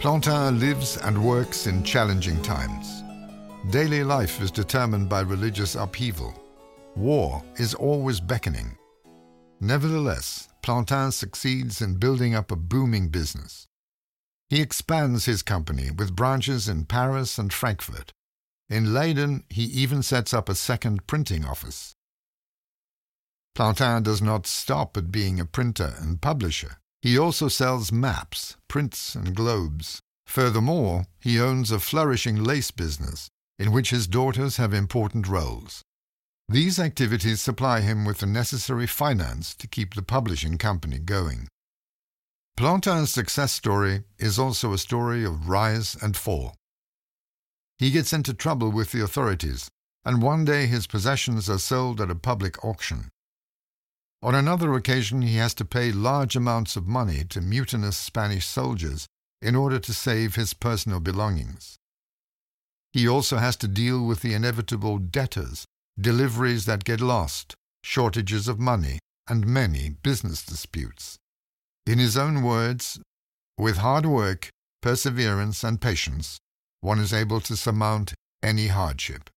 Plantin lives and works in challenging times. Daily life is determined by religious upheaval. War is always beckoning. Nevertheless, Plantin succeeds in building up a booming business. He expands his company with branches in Paris and Frankfurt. In Leiden, he even sets up a second printing office. Plantin does not stop at being a printer and publisher. He also sells maps, prints, and globes. Furthermore, he owns a flourishing lace business in which his daughters have important roles. These activities supply him with the necessary finance to keep the publishing company going. Plantin's success story is also a story of rise and fall. He gets into trouble with the authorities, and one day his possessions are sold at a public auction. On another occasion, he has to pay large amounts of money to mutinous Spanish soldiers in order to save his personal belongings. He also has to deal with the inevitable debtors, deliveries that get lost, shortages of money, and many business disputes. In his own words, with hard work, perseverance, and patience, one is able to surmount any hardship.